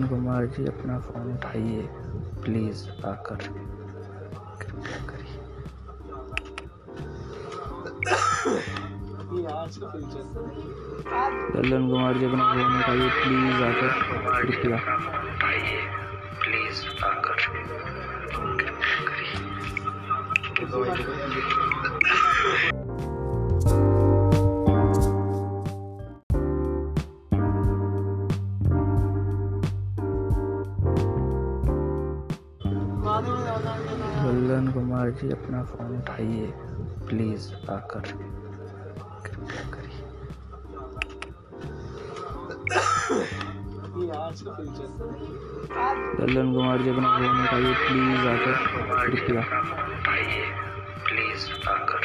कुमार जी, अपना फ़ोन उठाइए प्लीज़ आकर। ललन कुमार जी, अपना फ़ोन उठाइए प्लीज़ आकर। कृपया प्लीज़ आकर। कृपया करिए ललन कुमार जी, अपना फ़ोन उठाइए प्लीज़ आकर। कृपया करिए ललन कुमार जी, अपना फ़ोन उठाइए प्लीज़ आकर। कृपया प्लीज़ आकर।